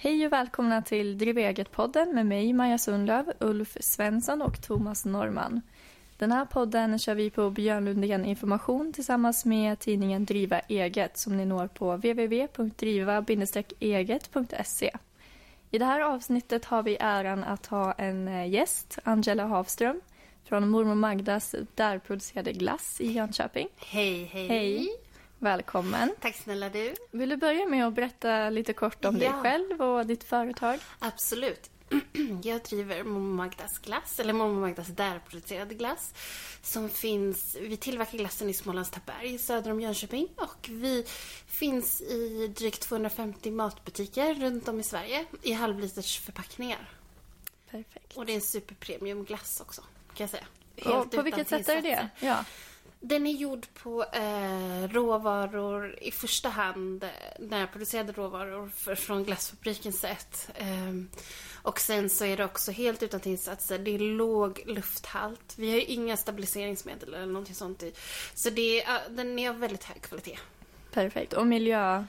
Hej och välkomna till Driv eget-podden med mig Maja Sundlöv, Ulf Svensson och Thomas Norman. Den här podden kör vi på Björn Lundén Information tillsammans med tidningen Driva eget som ni når på www.driva-eget.se. I det här avsnittet har vi äran att ha en eh, gäst, Angela Havström från mormor Magdas därproducerade glass i Jönköping. Hej, hej. Hej. Välkommen. Tack snälla du. Vill du börja med att berätta lite kort om dig Ja. själv och ditt företag? Absolut. Jag driver Mormor Magdas glass, eller Mormor Magdas därproducerade glass. Som finns, vi tillverkar glassen i Smålands Taberg söder om Jönköping. Och vi finns i drygt 250 matbutiker runt om i Sverige i halvliters förpackningar. Perfekt. Och det är en superpremium glass också, kan jag säga. Och Helt på utan vilket sätt är det? Ja. Den är gjord på eh, råvaror, i första hand eh, närproducerade råvaror för, från glassfabriken. sätt. Eh, och sen så är det också helt utan tillsatser. Det är låg lufthalt. Vi har ju inga stabiliseringsmedel eller någonting sånt i. Så det är, den är av väldigt hög kvalitet. Perfekt. Och miljö...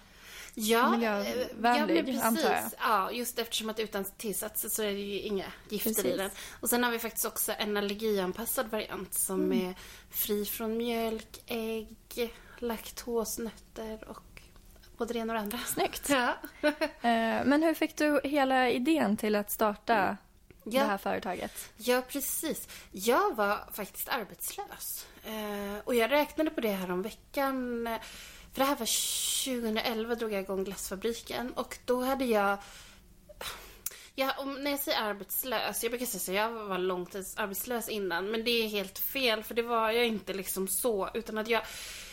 Ja, Miljövänlig, ja, antar jag. Ja, just eftersom att utan tillsatser så är det ju inga gifter Precis. i den. Och sen har vi faktiskt också en allergianpassad variant som Mm. är fri från mjölk, ägg, laktos, nötter och både det ena och det andra. Snyggt. Ja. Eh, Men hur fick du hela idén till att starta Ja. det här företaget? Ja, precis. Jag var faktiskt arbetslös. Eh, och jag räknade på det här om veckan. För det här var 2011 drog jag igång glassfabriken. Och då hade jag... Ja, när jag säger arbetslös, jag brukar säga så jag var långtidsarbetslös innan. Men det är helt fel, för det var jag inte liksom så. Utan att jag...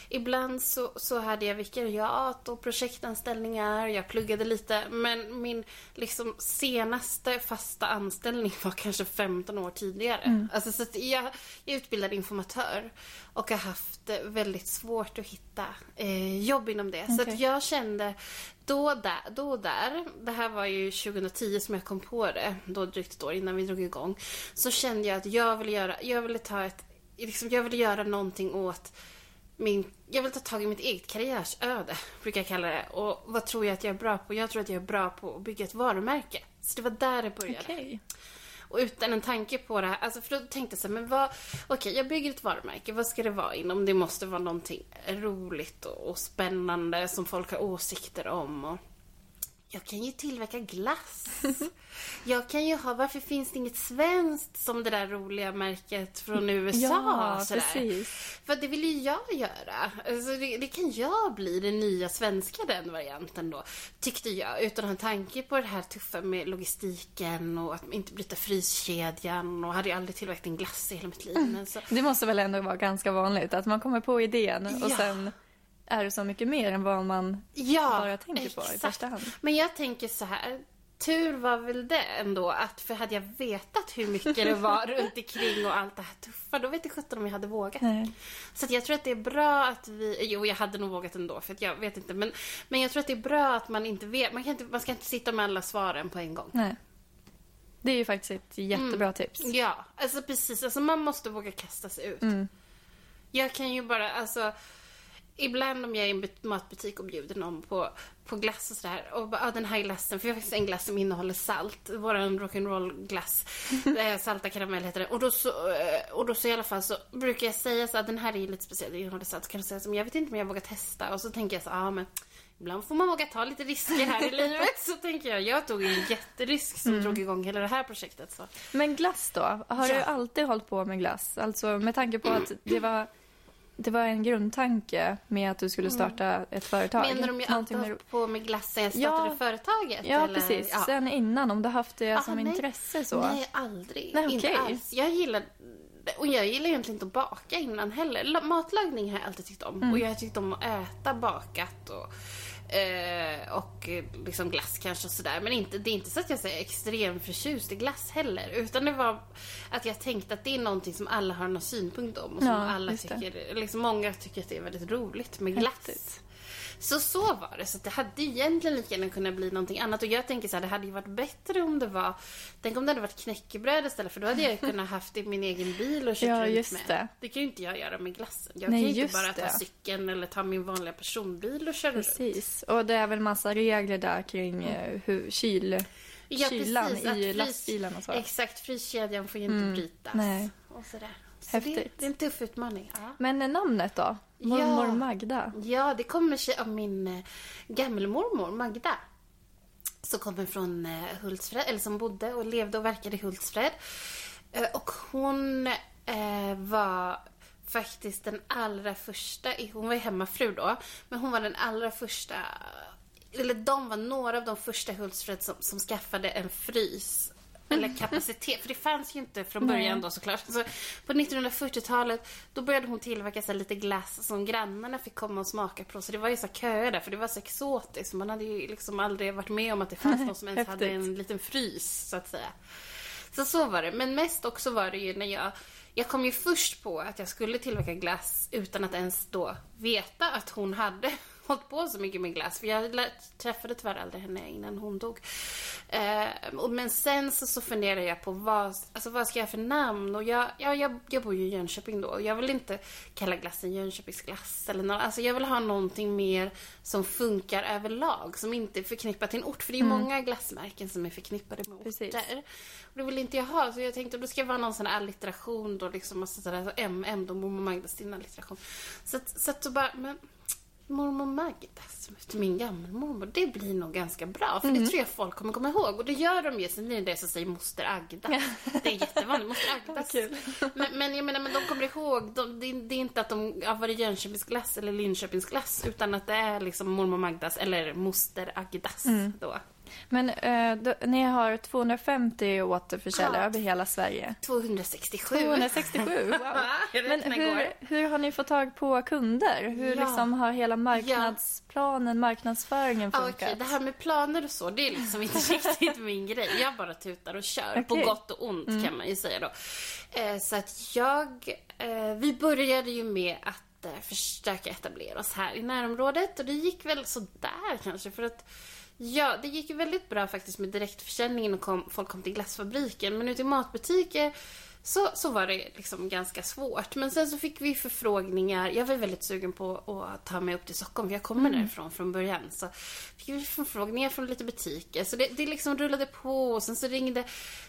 Ibland så, så hade jag vikariat och projektanställningar, jag pluggade lite. Men min liksom senaste fasta anställning var kanske 15 år tidigare. Alltså, så jag, jag är utbildad informatör och har haft eh, väldigt svårt att hitta eh, jobb inom det. Så Okej. att jag kände då, där, då och där, det här var ju 2010 som jag kom på det, då drygt ett år innan vi drog igång. Så kände jag att jag ville göra, jag ville ta ett, liksom, jag ville göra någonting åt min, jag vill ta tag i mitt eget karriärsöde, brukar jag kalla det. Och vad tror jag att jag är bra på? Jag tror att jag är bra på att bygga ett varumärke. Så det var där det började. Okej. Och utan en tanke på det här, alltså för då tänkte jag så här, men vad, okej jag bygger ett varumärke, vad ska det vara inom? Det måste vara någonting roligt och, och spännande som folk har åsikter om. Och jag kan ju tillverka glass. Jag kan ju ha, varför finns det inget svenskt som det där roliga märket från USA? Ja, sådär? precis. För det vill ju jag göra. Alltså det, det kan jag bli, den nya svenska den varianten då. Tyckte jag, utan att ha en tanke på det här tuffa med logistiken och att inte bryta fryskedjan och hade ju aldrig tillverkat en glass i hela mitt liv. Men så, Det måste väl ändå vara ganska vanligt att man kommer på idén och Ja. sen är det så mycket mer än vad man ja, bara tänker på i exakt. första hand. Men jag tänker så här. Tur var väl det ändå att för hade jag vetat hur mycket det var runt omkring och allt det här tuffa då vet jag sjutton om jag hade vågat. Nej. Så jag tror att det är bra att vi, jo jag hade nog vågat ändå för jag vet inte men, men jag tror att det är bra att man inte vet, man, kan inte, man ska inte sitta med alla svaren på en gång. Nej. Det är ju faktiskt ett jättebra Mm. tips. Ja, alltså precis, alltså man måste våga kasta sig ut. Mm. Jag kan ju bara, alltså Ibland om jag är i en but- matbutik och bjuder någon på, på glass och sådär och bara, ah, den här glassen, för jag har faktiskt en glass som innehåller salt, våran rock'n'roll glass, eh, salta karamell heter det. Och då så, eh, och då så i alla fall så brukar jag säga så att den här är lite speciell, den innehåller salt, så kan du säga som jag vet inte om jag vågar testa och så tänker jag så, ah, men Ibland får man våga ta lite risker här i livet. Så tänker jag, jag tog en jätterisk som drog igång hela det här projektet. Så. Men glass då? Har Ja. du alltid hållit på med glass? Alltså med tanke på att det var, det var en grundtanke med att du skulle starta ett företag. Menar du om jag alltid med- på med glass sen jag startade Ja. företaget? Ja, eller? precis. Ja. Sen innan, om du haft det Aha, som nej. intresse så. Nej, aldrig. Nej, Inte okej. alls. Jag gillar och jag gillar egentligen inte att baka innan heller. La- Matlagning har jag alltid tyckt om. Mm. Och jag har tyckt om att äta bakat och, eh, och eh, liksom glass kanske och sådär. Men inte, det är inte så att jag är extremt förtjust i glass heller. Utan det var att jag tänkte att det är någonting som alla har någon synpunkt om. Och som Ja, alla tycker, liksom många tycker att det är väldigt roligt med glass. Häftigt. Så så var det. Så det hade egentligen lika gärna kunnat bli någonting annat. Och jag tänker så här, det hade ju varit bättre om det var... Tänk om det hade varit knäckebröd istället. För då hade jag kunnat haft det i min egen bil och kört Ja, runt med. det. Det kan ju inte jag göra med glassen. Jag Nej, kan ju inte bara ta det. cykeln eller ta min vanliga personbil och köra runt. Precis. Och det är väl massa regler där kring eh, hur kyl, Ja, kylan precis, i lastbilen och så. Exakt, fryskedjan får ju inte brytas. nej. Och sådär. Så det, Häftigt. det är en tuff utmaning. Ja. Men namnet då? Mormor Ja. Magda? Ja, det kommer sig av min eh, gammelmormor Magda. Som kommer från eh, Hultsfred, eller som bodde och levde och verkade i Hultsfred. Eh, och hon var faktiskt den allra första, hon var ju hemmafru då, men hon var den allra första, eller de var några av de första Hultsfred som, som skaffade en frys. Eller kapacitet, för det fanns ju inte från början då såklart. Så på 1940-talet då började hon tillverka så lite glass som grannarna fick komma och smaka på. Så det var ju så köer där, för det var så exotiskt. Man hade ju liksom aldrig varit med om att det fanns någon som ens hade en liten frys, så att säga. Så så var det. Men mest också var det ju när jag... Jag kom ju först på att jag skulle tillverka glass utan att ens då veta att hon hade hållit på så mycket med glass. För jag träffade tyvärr aldrig henne innan hon dog. Eh, men sen så, så funderade jag på vad, alltså vad ska jag för namn? Och jag, ja, jag, jag bor ju i Jönköping då och jag vill inte kalla glassen Jönköpingsglass eller något. Alltså jag vill ha någonting mer som funkar överlag. Som inte är förknippat till en ort. För det är ju många glassmärken som är förknippade med Precis. orter. Och det vill inte jag ha. Så jag tänkte ska det vara någon sån här allitteration då liksom. Alltså sådär, så MM då, mormor Magdas din allitteration. Så att, så att så bara, men mormor som efter min gammelmormor, det blir nog ganska bra. För det tror jag folk kommer komma ihåg. Och det gör de ju. Sen blir det som säger moster Agda. Det är jättevanligt. Moster Agdas. kul. Men, men jag menar, men de kommer ihåg. De, det, är- det är inte att de har varit Jönköpingsglass eller Linköpingsglass. Utan att det är liksom mormor Magdas eller moster Agdas då. Men eh, då, ni har 250 återförsäljare Ja. över hela Sverige. 267. 267, wow. Men hur, hur har ni fått tag på kunder? Hur Ja. liksom har hela marknadsplanen, marknadsföringen Ja, funkat? Okej, det här med planer och så, det är liksom inte riktigt min grej. Jag bara tutar och kör. På Okej. gott och ont kan man ju säga då. Eh, så att jag... Eh, vi började ju med att eh, försöka etablera oss här i närområdet. Och det gick väl sådär kanske för att Ja, det gick ju väldigt bra faktiskt med direktförsäljningen och kom, folk kom till glassfabriken. Men ute i matbutiker så, så var det liksom ganska svårt. Men sen så fick vi förfrågningar. Jag var väldigt sugen på att ta mig upp till Stockholm, för jag kommer därifrån från början. Så fick vi förfrågningar från lite butiker. Så det, det liksom rullade på. Och sen så ringde...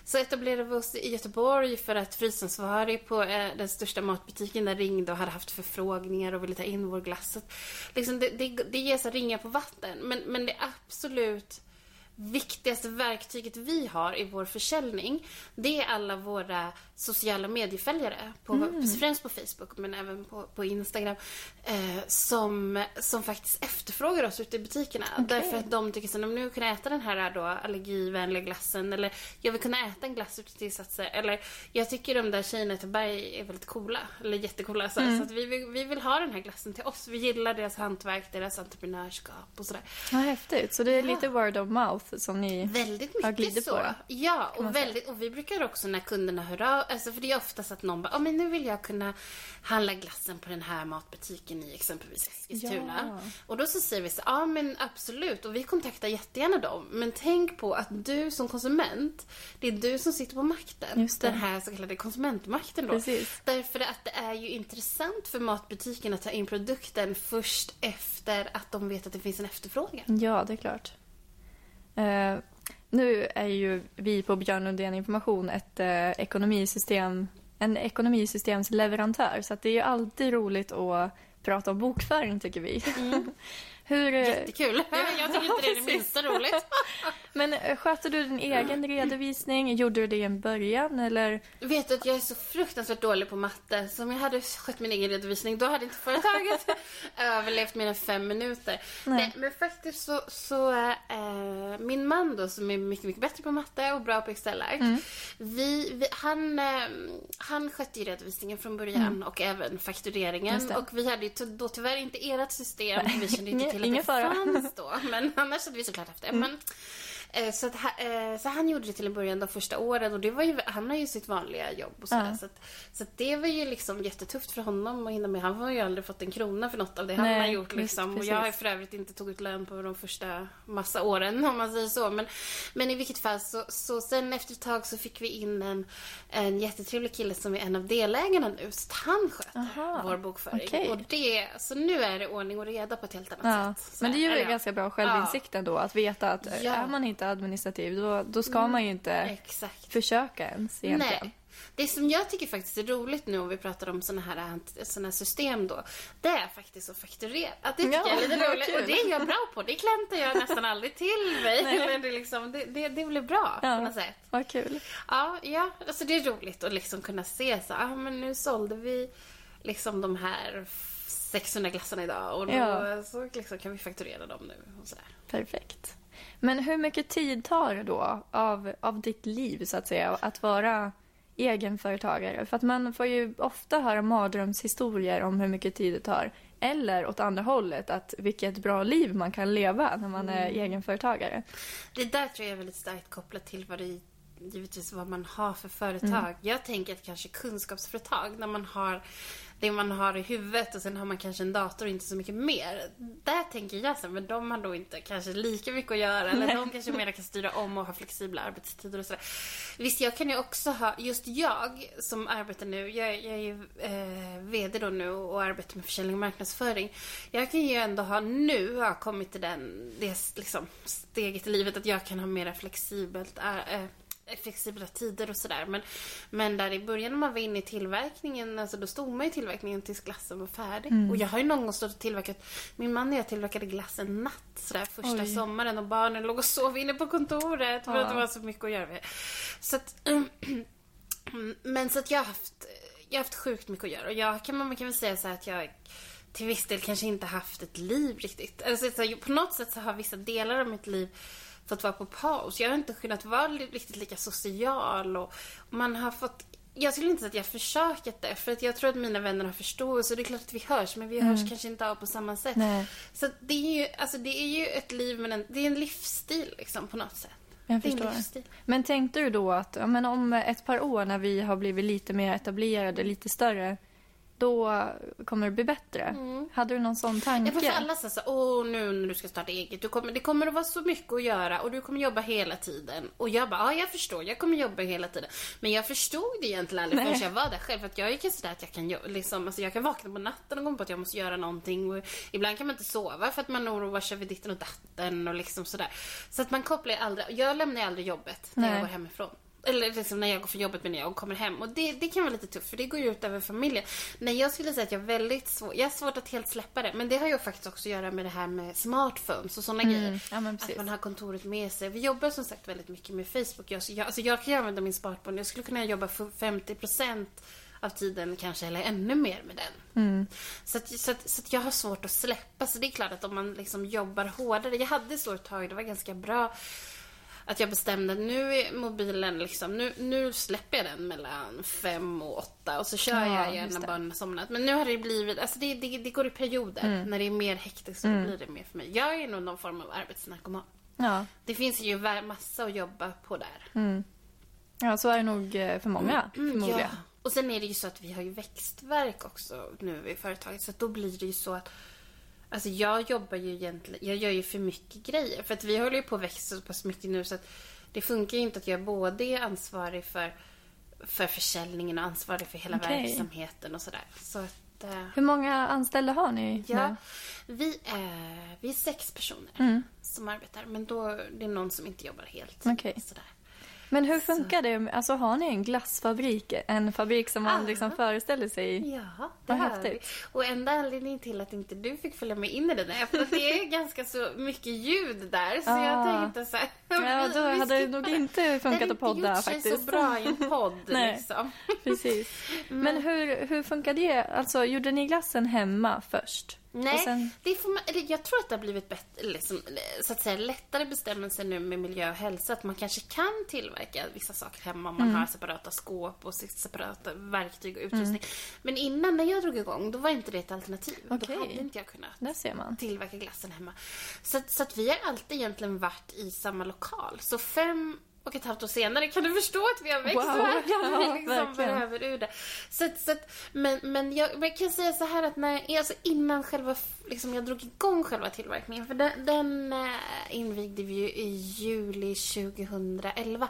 Så etablerade vi oss i Göteborg för att frysansvarig på eh, den största matbutiken där ringde och hade haft förfrågningar och ville ta in vår glass. Så Liksom det, det, det ger så ringa på vatten. Men, men det absolut viktigaste verktyget vi har i vår försäljning, det är alla våra sociala medieföljare. På, Främst på Facebook, men även på, på Instagram. Eh, som, som faktiskt efterfrågar oss ute i butikerna. Därför att de tycker så nu vill kunna äta den här då, allergivänliga glassen. Eller jag vill kunna äta en glass utan tillsatser. Eller jag tycker de där tjejerna i Göteborg är väldigt coola. Eller jättecoola. Så, så att vi, vill, vi vill ha den här glassen till oss. Vi gillar deras hantverk, deras entreprenörskap och sådär. Ja, häftigt. Så det är lite word of mouth som ni... Väldigt har mycket glidit så. på Ja, och, väldigt, och vi brukar också när kunderna hör av, alltså för det är oftast att någon bara, "Ja, men nu vill jag kunna handla glassen på den här matbutiken i exempelvis Eskilstuna. Ja. Och då så säger vi så, ja men absolut, och vi kontaktar jättegärna dem. Men tänk på att du som konsument, det är du som sitter på makten. Den här så kallade konsumentmakten då. Precis. Därför att det är ju intressant för matbutiken att ta in produkten först efter att de vet att det finns en efterfrågan. Ja, det är klart. Eh, nu är ju vi på Björn Lundén Information ett eh, ekonomisystem, en ekonomisystemsleverantör. Så det är ju alltid roligt att prata om bokföring, tycker vi. Hur, eh, Jättekul. Jag tycker inte det är det minsta roligt. men eh, sköter du din egen redovisning? Gjorde du det i en början, eller? Vet du att jag är så fruktansvärt dålig på matte. Så om jag hade skött min egen redovisning då hade inte företaget överlevt mer än fem minuter. Nej, men faktiskt så, så äh, min man då som är mycket, mycket bättre på matte och bra på Excel-ark. Vi, vi, han, äh, han skötte ju redovisningen från början och även faktureringen. Och vi hade ju då tyvärr inte ert system. Vi kände inte Ingen- till att ingen det fara. fanns då. Men annars hade vi såklart haft det. Men, Eh, så, att, eh, så han gjorde det till en början de första åren och det var ju, han har ju sitt vanliga jobb och sådär. Ja. Så, att, så att det var ju liksom jättetufft för honom att hinna med. Han har ju aldrig fått en krona för något av det han Nej, har gjort just liksom. Och precis. jag har för övrigt inte tagit lön på de första massa åren om man säger så. Men, men i vilket fall så, så sen efter ett tag så fick vi in en, en jättetrevlig kille som är en av delägarna nu. Så att han sköter Aha, vår bokföring. okej. Och det, så nu är det ordning och reda på ett helt annat Ja. sätt. Så Men det är ju ja. ganska bra självinsikt ändå att veta att Ja. är man inte administrativ då, då ska man ju inte Exakt. försöka ens egentligen. Nej. Det som jag tycker faktiskt är roligt nu om vi pratar om såna här, såna här system då, det är faktiskt att fakturera. Att det tycker Ja, jag är lite roligt. kul. Och det är jag bra på. Det kläntar jag nästan aldrig till mig. Eller det, liksom, det, det, det blir bra Ja. på något sätt. Vad kul. Ja, ja, alltså det är roligt att liksom kunna se så, ah, men nu sålde vi liksom de här 600 glassarna idag och då Ja. så liksom kan vi fakturera dem nu och sådär. Perfekt. Men hur mycket tid tar det då av, av ditt liv så att säga att vara egenföretagare? För att man får ju ofta höra mardrömshistorier om hur mycket tid det tar. Eller åt andra hållet, att vilket bra liv man kan leva när man är egenföretagare. Det där tror jag är väldigt starkt kopplat till vad det givetvis vad man har för företag. Jag tänker att kanske kunskapsföretag, när man har det man har i huvudet och sen har man kanske en dator och inte så mycket mer. Där tänker jag så här, men de har då inte kanske lika mycket att göra eller de kanske mer kan styra om och ha flexibla arbetstider och sådär. Visst, jag kan ju också ha, just jag som arbetar nu, jag, jag är ju eh, VD då nu och arbetar med försäljning och marknadsföring. Jag kan ju ändå ha, nu har jag kommit till den, det liksom steget i livet att jag kan ha mera flexibelt eh, flexibla tider och sådär. Men, men där i början när man var inne i tillverkningen, alltså då stod man i tillverkningen tills glassen var färdig. Och jag har ju någon gång stått och tillverkat, min man och jag tillverkade glass en natt sådär första Oj. sommaren och barnen låg och sov inne på kontoret för att Ja. det var så mycket att göra. Så att, men så att jag har haft, jag har haft sjukt mycket att göra och jag kan, man kan väl säga så här att jag till viss del kanske inte haft ett liv riktigt. Alltså, på något sätt så har vissa delar av mitt liv fått vara på paus. Jag har inte kunnat vara riktigt lika social och man har fått jag skulle inte säga att jag försökt det, för att jag tror att mina vänner har förståelse. Det är klart att vi hörs, men vi hörs kanske inte av på samma sätt. Nej. Så det är ju, alltså det är ju ett liv, men en, det är en livsstil liksom på något sätt. Jag förstår. Men tänkte du då att ja, men om ett par år när vi har blivit lite mer etablerade, lite större, då kommer det bli bättre? Hade du någon sån tanke? Jag får alla säga så åh nu när du ska starta eget, du kommer, det kommer att vara så mycket att göra och du kommer jobba hela tiden. Och jag bara, ja jag förstår, jag kommer jobba hela tiden. Men jag förstod det egentligen aldrig förrän jag var där själv. För att jag är sådär att jag kan, liksom, alltså jag kan vakna på natten och komma på att jag måste göra någonting. Och ibland kan man inte sova för att man oroar sig över ditten och datten och liksom sådär. Så att man kopplar ju aldrig, jag lämnar ju aldrig jobbet när Nej. jag går hemifrån. Eller liksom när jag går för jobbet men när jag kommer hem. Och det, det kan vara lite tufft för det går ju ut över familjen. Nej, jag skulle säga att jag är väldigt svår, jag har svårt att helt släppa det. Men det har ju faktiskt också att göra med det här med smartphones och sådana grejer. ja, men att man har kontoret med sig. Vi jobbar som sagt väldigt mycket med Facebook. Jag, så jag, alltså jag kan ju använda min smartphone. Jag skulle kunna jobba för 50% av tiden kanske, eller ännu mer med den. Så, att, så, att, så att jag har svårt att släppa. Så det är klart att om man liksom jobbar hårdare. Jag hade så ett tag, det var ganska bra att jag bestämde att nu är mobilen liksom, nu, nu släpper jag den mellan fem och åtta och så kör Ja, jag igen när barnen har somnat. Men nu har det blivit, alltså det, det, det går i perioder. Mm. När det är mer hektiskt så blir det mer för mig. Jag är nog någon form av arbetsnarkoman. Ja. Det finns ju massa att jobba på där. ja, så är det nog eh, för många förmodligen. Ja. Och sen är det ju så att vi har ju växtverk också nu i företaget. Så då blir det ju så att Alltså jag jobbar ju egentligen, jag gör ju för mycket grejer. För att vi håller ju på att växa så pass mycket nu så att det funkar ju inte att jag både är ansvarig för, för försäljningen och ansvarig för hela Okej. verksamheten och sådär. Så att, eh, Hur många anställda har ni ja, nu? vi är, vi är sex personer som arbetar. Men då det är någon som inte jobbar helt. Okej. Sådär. Men hur funkar det? Alltså har ni en glassfabrik? En fabrik som man Ah. liksom föreställer sig? Ja, det har vi. Och enda anledningen till att inte du fick följa med in i den är för att det är ganska så mycket ljud där. Så jag Ah. tänkte så här. Ja, då hade det nog inte funkat att podda Det hade inte gjort sig faktiskt. så bra i en podd Nej. liksom. Precis. Men hur, hur funkar det? Alltså, gjorde ni glassen hemma först? Nej, sen- det får man, jag tror att det har blivit bättre, liksom, så att säga, lättare bestämmelser nu med miljö och hälsa. Att man kanske kan tillverka vissa saker hemma om man Mm. har separata skåp och separata verktyg och utrustning. Men innan, när jag drog igång, då var inte det ett alternativ. Okej. Då hade inte jag kunnat tillverka glassen hemma. Så, så att vi har alltid egentligen varit i samma lokal. Så fem och ett halvt år senare kan du förstå att vi har växt Wow. och här kan Ja, vi liksom behöver ur det. Så, att- så att, men, men jag, men jag kan säga så här att när, alltså innan själva, liksom jag drog igång själva tillverkningen, för den, den eh, invigde vi ju i juli 2011.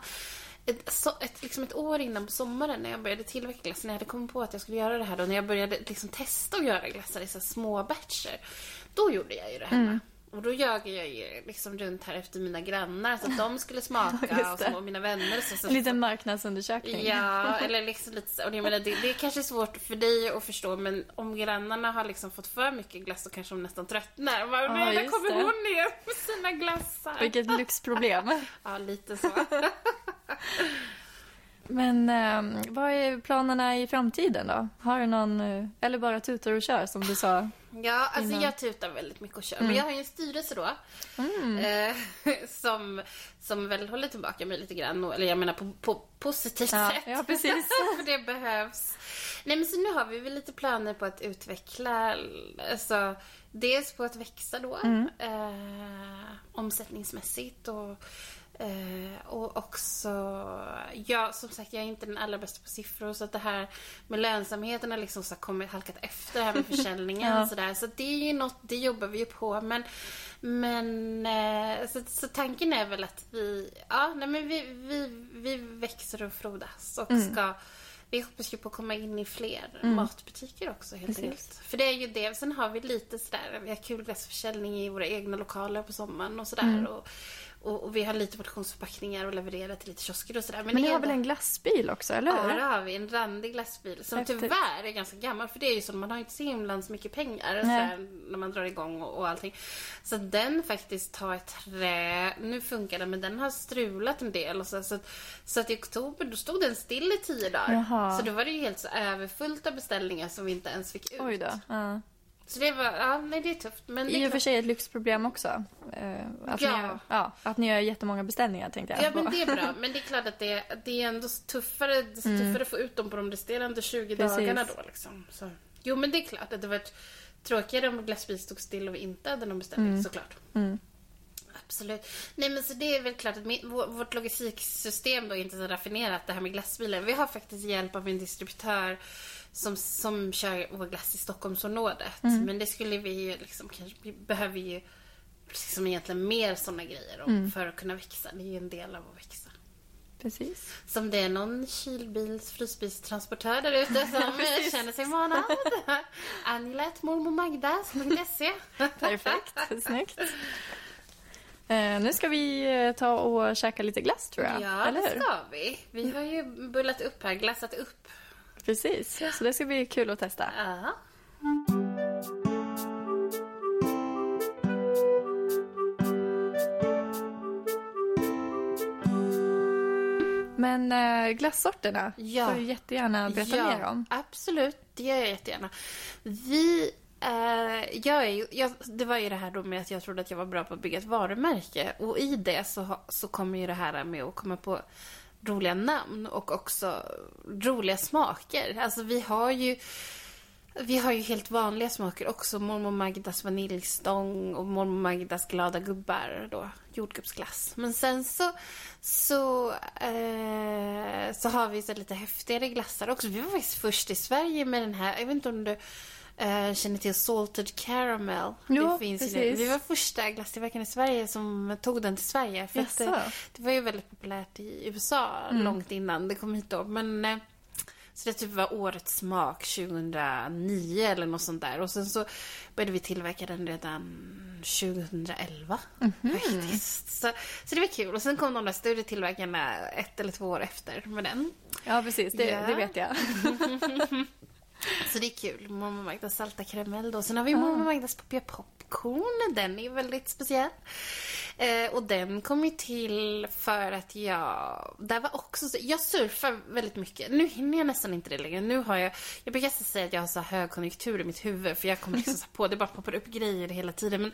Ett, så, ett, liksom ett år innan på sommaren när jag började tillverka glass, när jag hade kommit på att jag skulle göra det här då, när jag började liksom testa att göra glassar i så små batcher, då gjorde jag ju det hemma. Mm. Och då jagade jag ju liksom runt här efter mina grannar så att de skulle smaka Just och, så, och mina vänner. Så, så, En liten marknadsundersökning. Ja, eller liksom lite. Och jag menar, det, det är kanske svårt för dig att förstå men om grannarna har liksom fått för mycket glass så kanske de nästan tröttnar. Och bara, Ja, nej, där kommer det. hon ner med sina glassar. Vilket lyxproblem. Ja, lite så. Men eh, vad är planerna i framtiden då? Har du någon, eh, eller bara tutar och kör som du sa? Ja, alltså Innan. jag tutar väldigt mycket och kör. Mm. Men jag har ju en styrelse då. Eh, som, som väl håller tillbaka mig lite grann. Eller jag menar på, på positivt Ja, sätt. ja, precis. För det behövs. Nej men så nu har vi väl lite planer på att utveckla, alltså dels på att växa då. Mm. Eh, omsättningsmässigt och Eh, och också, ja som sagt jag är inte den allra bästa på siffror så att det här med lönsamheten har liksom så kommit halkat efter här med försäljningen Ja. och sådär. Så det är ju något, det jobbar vi ju på men men eh, så, så tanken är väl att vi, ja nej men vi, vi, vi växer och frodas och Mm. ska vi hoppas ju på att komma in i fler matbutiker också helt Precis. enkelt. För det är ju det. Sen har vi lite sådär, vi har kul glassförsäljning i våra egna lokaler på sommaren och sådär. Mm. Och, och, och vi har lite portionsförpackningar och levererar till lite kiosker och sådär. Men ni det har väl en glassbil också, eller Ja, det har vi. En randig glassbil som Häftigt. tyvärr är ganska gammal. För det är ju så, man har inte så himlans mycket pengar sådär, när man drar igång och, och allting. Så den faktiskt har ett trä. Nu funkar den, men den har strulat en del. Och så, så, så att i oktober, då stod den still i tio dagar. Jaha. Så då var det ju helt så överfullt av beställningar som vi inte ens fick ut. Oj då. Ja. Så det var, ja, nej det är tufft. Men det är I och för sig ett lyxproblem också. Eh, att, Ja. ni har, ja, att ni gör jättemånga beställningar tänkte jag. Ja men det är bra. Men det är klart att det, det är ändå tuffare, det är tuffare att få ut dem på de resterande 20 Mm. Precis. dagarna då liksom. Så. Jo men det är klart att det var tråkigare om glassbil stod still och vi inte hade någon beställning såklart. Mm. Absolut. Nej men så det är väl klart att min, vårt logistiksystem då är inte så raffinerat det här med glassbilen. Vi har faktiskt hjälp av en distributör som, som kör vår glass i Stockholmsområdet. Mm. Men det skulle vi ju liksom kanske, vi behöver ju liksom egentligen mer sådana grejer om, Mm. för att kunna växa. Det är ju en del av att växa. Precis. Som det är någon kylbils, frysbilstransportör där ute som känner sig manad. Angelet, mormor Magda.se. Perfekt. Snyggt. Eh, nu ska vi eh, ta och käka lite glass tror jag. Ja, eller det hur? ska vi. Vi har ju bullat upp här, glassat upp. Precis. Så det ska bli kul att testa. Ja. Men eh, glassorterna Ja. får du jättegärna berätta ja, mer om. Absolut, det gör jag jättegärna. Vi, eh, jag är ju, jag, det var ju det här då med att jag trodde att jag var bra på att bygga ett varumärke. Och i det så, så kommer ju det här med att komma på roliga namn och också roliga smaker. Alltså vi har ju vi har ju helt vanliga smaker också. Mormor Magdas vaniljstång och mormor Magdas glada gubbar då. Jordgubbsglass. Men sen så, så, eh, så har vi så lite häftigare glassar också. Vi var faktiskt först i Sverige med den här. Jag vet inte om du eh, känner till Salted Caramel. Jo, det finns det. Vi var första glasstillverkaren i Sverige som tog den till Sverige. För att, Jaså? eh, det var ju väldigt populärt i USA Mm. långt innan det kom hit då. Men eh, så det typ var årets smak 2009 eller något sånt där. Och sen så började vi tillverka den redan 2011 Mhm. faktiskt. Så, så det var kul. Och sen kom de där större tillverkarna ett eller två år efter med den. Ja, precis. Det, Ja. det vet jag. Så det är kul. Mormor Magdas salta karamell då. Sen har vi mormor Magdas poppiga popcorn. Den är väldigt speciell. Eh, och den kom ju till för att jag... Där var också så, jag surfar väldigt mycket. Nu hinner jag nästan inte det längre. Nu har jag... Jag brukar säga att jag har så högkonjunktur i mitt huvud för jag kommer liksom så på, det bara poppar upp grejer hela tiden. Men,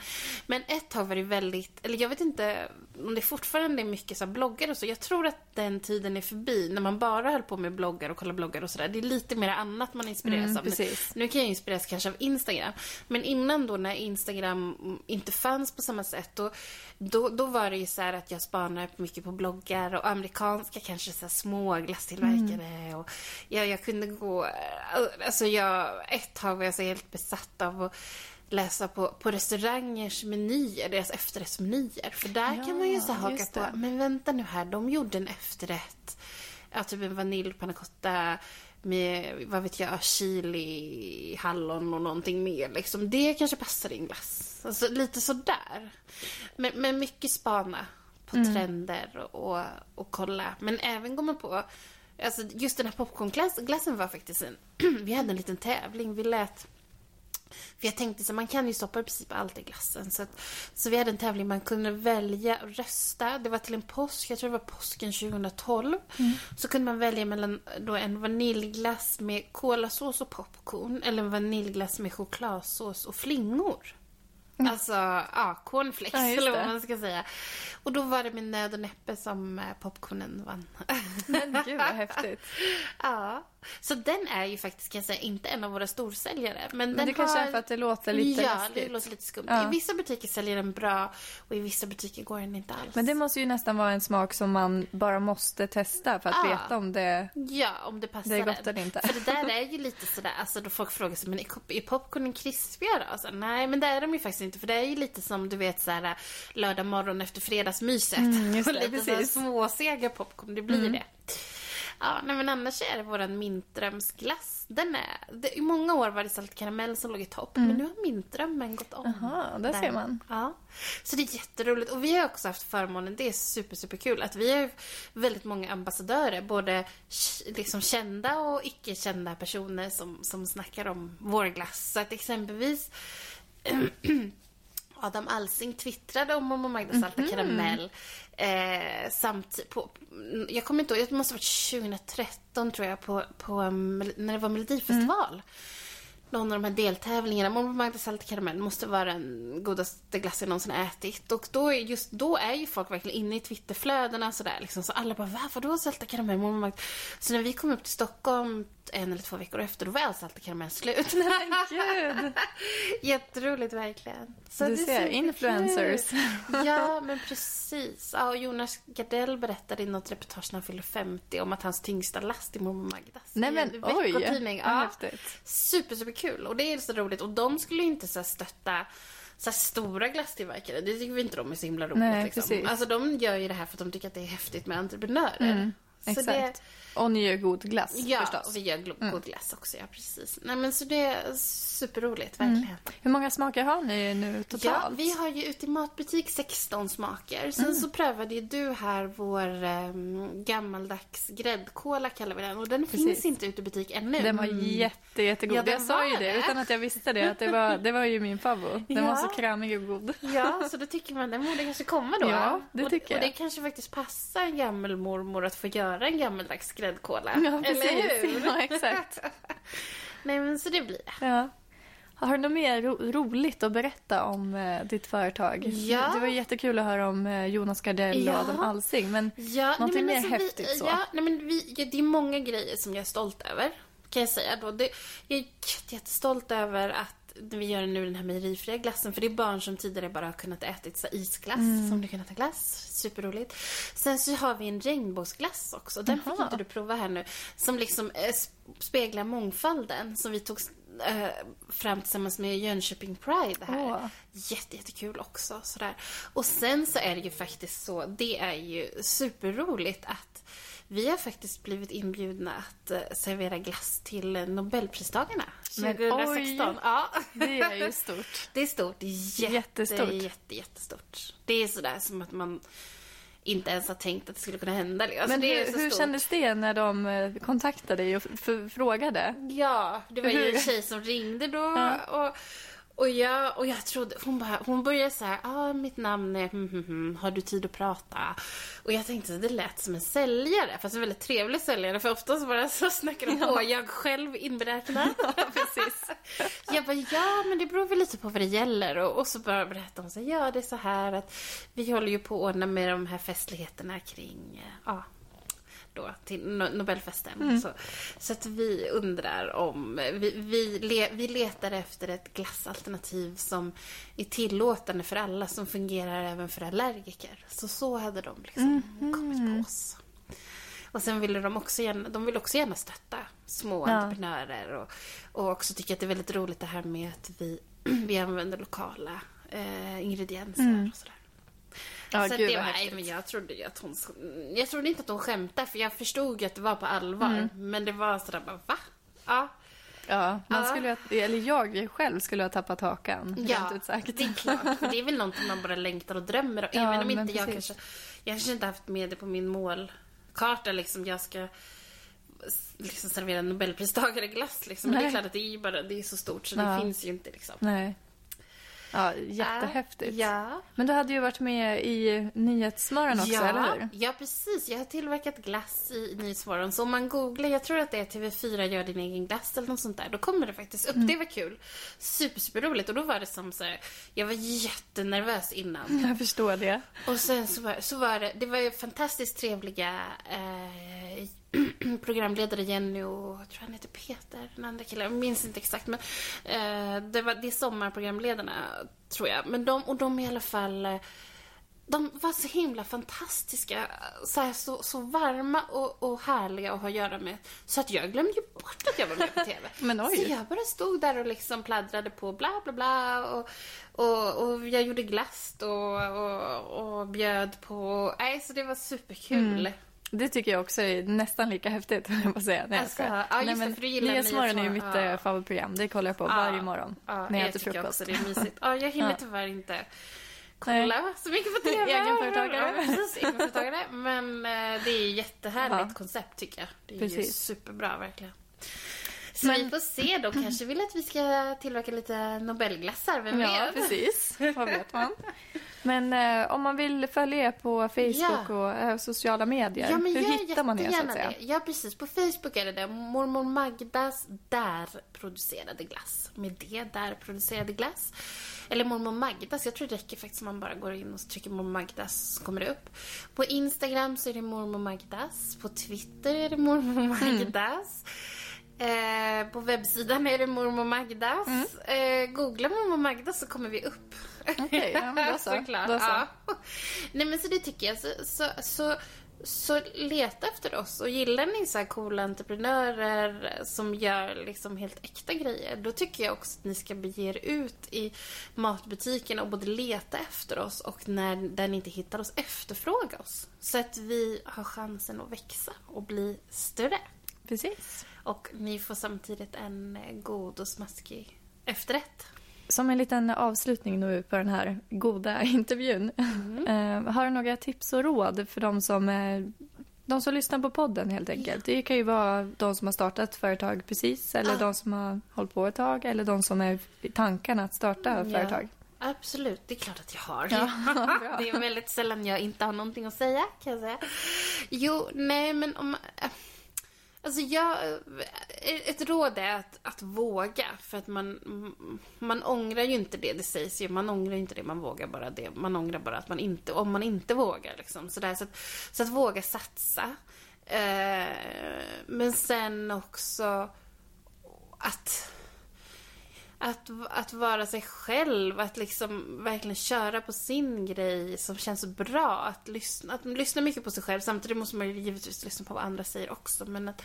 men ett tag var det väldigt, eller jag vet inte om det fortfarande är mycket så bloggar och så. Jag tror att den tiden är förbi när man bara höll på med bloggar och kolla bloggar och sådär. Det är lite mer annat man inspireras Mm, av. precis. Nu kan jag inspireras kanske av Instagram. Men innan då när Instagram inte fanns på samma sätt då, då, då var det ju så här att jag spanade mycket på bloggar och amerikanska kanske så här små glasstillverkare och jag, jag kunde gå, alltså jag, ett tag var jag så helt besatt av att läsa på, på restaurangers menyer, deras efterrättsmenyer. För där Ja, kan man ju så haka på, men vänta nu här, de gjorde en efterrätt, ja typ en vaniljpanna cotta med, vad vet jag, chili, hallon och någonting mer liksom. Det kanske passar i en glass. Alltså lite sådär. Men, men mycket spana på Mm. trender och, och, kolla. Men även man på, alltså just den här popcornglassen var faktiskt en, vi hade en liten tävling. Vi lät för jag tänkte så man kan ju stoppa i princip allt i glassen. Så, att, så vi hade en tävling man kunde välja och rösta. Det var till en påsk, jag tror det var påsken 2012. Så kunde man välja mellan då en vaniljglass med kolasås och popcorn eller en vaniljglass med chokladsås och flingor. Alltså, ja, cornflakes Ja, eller vad man ska säga. Och då var det med nöd och näppe som eh, popcornen vann. Men gud vad häftigt. ja. Så den är ju faktiskt, kan jag säga, inte en av våra storsäljare. Men, Men den det kanske har... är för att det låter lite Ja, läskigt. det låter lite skumt. Ja. I vissa butiker säljer den bra och i vissa butiker går den inte alls. Men det måste ju nästan vara en smak som man bara måste testa för att Ja. veta om det... Ja, om det passar Det är gott eller inte. För det där är ju lite sådär, alltså då folk frågar sig, men är popcornen krispigare då? Så, nej, men det är de ju faktiskt inte. För det är ju lite som du vet såhär lördag morgon efter fredagsmyset. Mm, just det, lite precis. småsega popcorn, det blir Mm. det. Ja, nej, men annars är det våran mintdrömsglass. Den är, det, I många år var det saltkaramell som låg i topp, men nu har mintdrömmen gått om. Mm. Jaha, där ser man. Ja. Så det är jätteroligt. Och vi har också haft förmånen, det är super, super kul, att vi har väldigt många ambassadörer. Både liksom kända och icke kända personer som, som snackar om vår glass. Så att exempelvis Adam Alsing twittrade om Momo Magda Salta Mhm. Karamell. Eh, samt på, jag kommer inte ihåg, det måste ha varit 2013 tror jag, på, på, Mel- när det var Melodifestival. Någon av de här deltävlingarna, Momo Magda Salta Karamell måste vara den godaste glass jag någonsin ätit. Och då, är just då är ju folk verkligen inne i Twitterflödena sådär liksom. Så alla bara, va? Vadå Salta Karamell? Momo Magda? Så när vi kom upp till Stockholm en eller två veckor efter, då var all Salta Karamell slut. Men gud! Jätteroligt verkligen. Så Du ser, influencers. Ja, men precis. Ja, och Jonas Gardell berättade i något reportage när han fyllde 50 om att hans tyngsta last är mormor Magdas. Nej men en oj, veckotidning. Ja, häftigt. super, super kul. Och det är så roligt. Och de skulle ju inte så stötta så stora glasstillverkare. Det tycker vi inte de är så himla roligt. Nej, liksom. precis. Alltså de gör ju det här för att de tycker att det är häftigt med entreprenörer. Så Exakt. det, Och ni gör god glass ja, förstås. och vi gör god glass också. Ja, precis. Nej, men så det är superroligt, verkligen. Hur många smaker har ni nu Ja, totalt? vi har ju ute i matbutik 16 smaker. Sen Mm. så prövade ju du här vår um, gammaldags gräddkola kallar vi den. Och den Precis. finns inte ute i butik ännu. Den var jätte, jättegod. Ja, jag sa ju det det. utan att jag visste det. Att det, var, det var ju min favorit. Den Ja. var så krämig och god. Ja, så då tycker man den borde kanske komma då. Ja, det och, tycker Och det jag. kanske faktiskt passar en gammelmormor att få göra en gammaldags gräddkola. Ja, precis. Eller hur? Ja, exakt. Nej, men så det blir det. Ja. Har du något mer ro- roligt att berätta om eh, ditt företag? Ja. Det var jättekul att höra om eh, Jonas Gardell och Ja. Adam Alsing. Men Ja, Någonting nej, mer men häftigt vi, så? Ja, nej, men vi, ja, det är många grejer som jag är stolt över. Kan jag säga då. Det, jag är jätte- jättestolt över att vi gör nu den här mejerifria glassen. För det är barn som tidigare bara har kunnat ätit så isglass Mm. som du kunnat äta glass. Superroligt. Sen så har vi en regnbågsglass också. Den fick Jaha. inte du prova här nu. Som liksom eh, sp- speglar mångfalden som vi tog eh, fram tillsammans med Jönköping Pride här. Åh. Jätte, jättekul också. Sådär. Och sen så är det ju faktiskt så, det är ju superroligt att vi har faktiskt blivit inbjudna att eh, servera glass till Nobelpristagarna 2016. oj. Ja. det är ju stort. Det är stort. Jätte, Jättestort. Jätte, jättestort. Det är sådär som att man inte ens har tänkt att det skulle kunna hända. Alltså, Men hur, hur kändes det när de eh, kontaktade dig och frågade? Ja, det var ju Hur? en tjej som ringde då. Ja. Och, Och jag, och jag trodde, hon, bara, hon började så här, ah, mitt namn är hm, hm, hm, har du tid att prata? Och jag tänkte, det lät som en säljare, fast en väldigt trevlig säljare, för oftast bara så snackar de på, jag själv inberäknad. Precis. Jag bara, ja men det beror väl lite på vad det gäller. Och, och så bara berättade hon så här, ja det är så här att vi håller ju på att ordna med de här festligheterna kring, ja, då till No- Nobelfesten. Så, så att vi undrar om, vi, vi, le, vi letar efter ett glassalternativ som är tillåtande för alla, som fungerar även för allergiker. Så så hade de liksom kommit på oss. Och sen ville de också gärna, de vill också gärna stötta små Ja. entreprenörer och, och också tycka att det är väldigt roligt det här med att vi, vi använder lokala eh, ingredienser och sådär. Ja, så gud det var, nej, men jag trodde ju att hon... Jag trodde inte att hon skämtade för jag förstod ju att det var på allvar. Mm. Men det var sådär bara, va? Ja. Ja, man Ja. skulle eller jag själv skulle ha tappat hakan. Ja, ut sagt. det är klart. För det är väl någonting man bara längtar och drömmer om. Ja, Även om inte jag kanske... Jag kanske inte haft med det på min målkarta liksom. Jag ska liksom servera nobelpristagare glass liksom. Men det är klart att det är bara, det är så stort så Ja. det finns ju inte liksom. Nej. Ja, jättehäftigt. Ja. Men du hade ju varit med i Nyhetsmorgon också, ja, eller hur? Ja, precis. Jag har tillverkat glass i Nyhetsmorgon. Så om man googlar, jag tror att det är TV4 gör din egen glass eller något sånt där, då kommer det faktiskt upp. Det var kul. Super, super roligt. Och då var det som så här, jag var jättenervös innan. Jag förstår det. Och sen så var, så var det, det var ju fantastiskt trevliga eh, programledare Jenny och jag tror han heter Peter, den andra killen, jag minns inte exakt men eh, det, var, det är sommarprogramledarna tror jag. Men de, och de i alla fall eh, de var så himla fantastiska, så, här, så, så varma och, och härliga att ha att göra med. Så att jag glömde ju bort att jag var med på TV. Men oj. Så jag bara stod där och liksom pladdrade på bla bla bla och, och, och jag gjorde glass och, och, och bjöd på... Nej, så det var superkul. Mm. Det tycker jag också är nästan lika häftigt, höll jag på att säga. Nej, jag Alltså, ja, just Nej, det, men för du gillar Nyhetsmorgon är ju mitt Nyhetsmorgon. eh, favoritprogram. Det kollar jag på Ja. varje morgon Ja, när jag jag äter tycker frukost. också det är mysigt. Ja, jag hinner Ja. tyvärr inte kolla så mycket på TV. Egenföretagare. Ja, precis, egenföretagare. Men eh, det är ju jättehärligt Ja. koncept tycker jag. Det är ju superbra verkligen. Så Men- vi får se då. Kanske vill att vi ska tillverka lite Nobelglassar, vem Ja, vet? precis. Vad vet man? Men eh, om man vill följa er på Facebook Ja. och eh, sociala medier, Ja, men hur hittar man er så att säga? det. Ja, precis. På Facebook är det det. Mormor Magdas där producerade glass. Med det, där producerade glass. Eller mormor Magdas. Jag tror det räcker faktiskt om man bara går in och trycker mormor Magdas så kommer det upp. På Instagram så är det mormor Magdas. På Twitter är det mormor Mm. Eh, på webbsidan är det mormor Magdas. Eh, googla mormor Magdas så kommer vi upp. Mm. Okej, ja, men då så. Såklart. Då så. Ja. Nej men så det tycker jag. Så, så, så, så leta efter oss. Och gillar ni så här coola entreprenörer som gör liksom helt äkta grejer. Då tycker jag också att ni ska bege er ut i matbutiken och både leta efter oss och när, där ni inte hittar oss efterfråga oss. Så att vi har chansen att växa och bli större. Precis. Och ni får samtidigt en eh, god och smaskig efterrätt. Som en liten avslutning nu på den här goda intervjun. Mm. Eh, har du några tips och råd för de som, eh, de som lyssnar på podden helt enkelt? Det kan ju vara de som har startat företag precis eller Ja. de som har hållit på ett tag eller de som är i tankarna att starta företag. Absolut, det är klart att jag har. Ja, det är väldigt sällan jag inte har någonting att säga, kan jag säga. Jo, nej men om... Alltså jag... Eh, ett råd är att, att våga. För att man, man ångrar ju inte det det sägs ju. Man ångrar inte det, man vågar bara det. Man ångrar bara att man inte, om man inte vågar. Liksom. Så, där, så, att, så att våga satsa. Eh, men sen också att att, att vara sig själv, att liksom verkligen köra på sin grej som känns bra. Att lyssna, att lyssna mycket på sig själv. Samtidigt måste man ju givetvis lyssna på vad andra säger också. Men att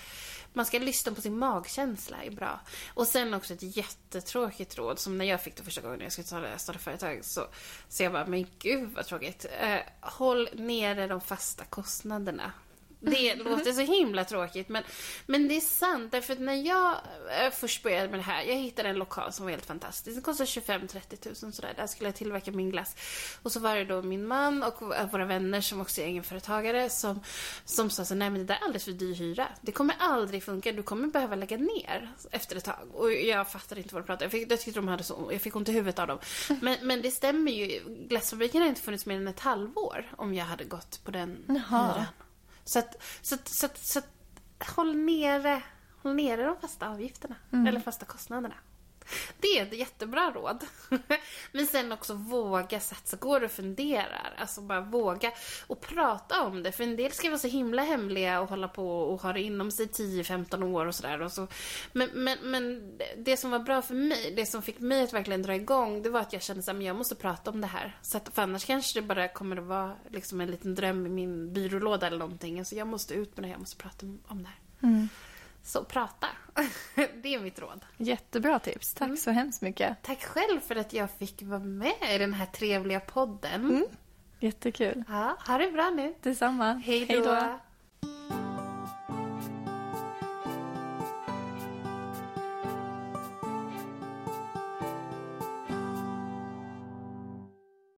man ska lyssna på sin magkänsla är bra. Och sen också ett jättetråkigt råd som när jag fick det första gången när jag skulle starta, starta företag så, så jag bara, men gud vad tråkigt. Eh, håll nere de fasta kostnaderna. Det låter så himla tråkigt men, men det är sant därför att när jag eh, först började med det här, jag hittade en lokal som var helt fantastisk. Den kostade 25-30 000 sådär. Där skulle jag tillverka min glass. Och så var det då min man och våra vänner som också är egenföretagare som, som sa så nej men det där är alldeles för dyr hyra. Det kommer aldrig funka, du kommer behöva lägga ner efter ett tag. Och jag fattade inte vad de pratade jag, fick, jag tyckte de hade så, jag fick ont i huvudet av dem. Men, men det stämmer ju, glassfabriken har inte funnits mer än ett halvår om jag hade gått på den Jaha. hyran. Så att, så att, så att, så att håll nere, håll nere de fasta avgifterna. Eller fasta kostnaderna. Det är ett jättebra råd. Men sen också våga satsa. Går och funderar. Alltså bara våga och prata om det. För en del ska vara så himla hemliga och hålla på och ha det inom sig 10-15 år och sådär. Så. men, men, men det som var bra för mig, det som fick mig att verkligen dra igång, det var att jag kände att jag måste prata om det här. Så att, för annars kanske det bara kommer att vara liksom en liten dröm i min byrålåda eller någonting. Alltså jag måste ut med det här, jag måste prata om, om det här. Mm. Så prata. det är mitt råd. Jättebra tips. Tack så hemskt mycket. Tack själv för att jag fick vara med i den här trevliga podden. Jättekul. Ja, ha det bra nu. Detsamma. Hej då.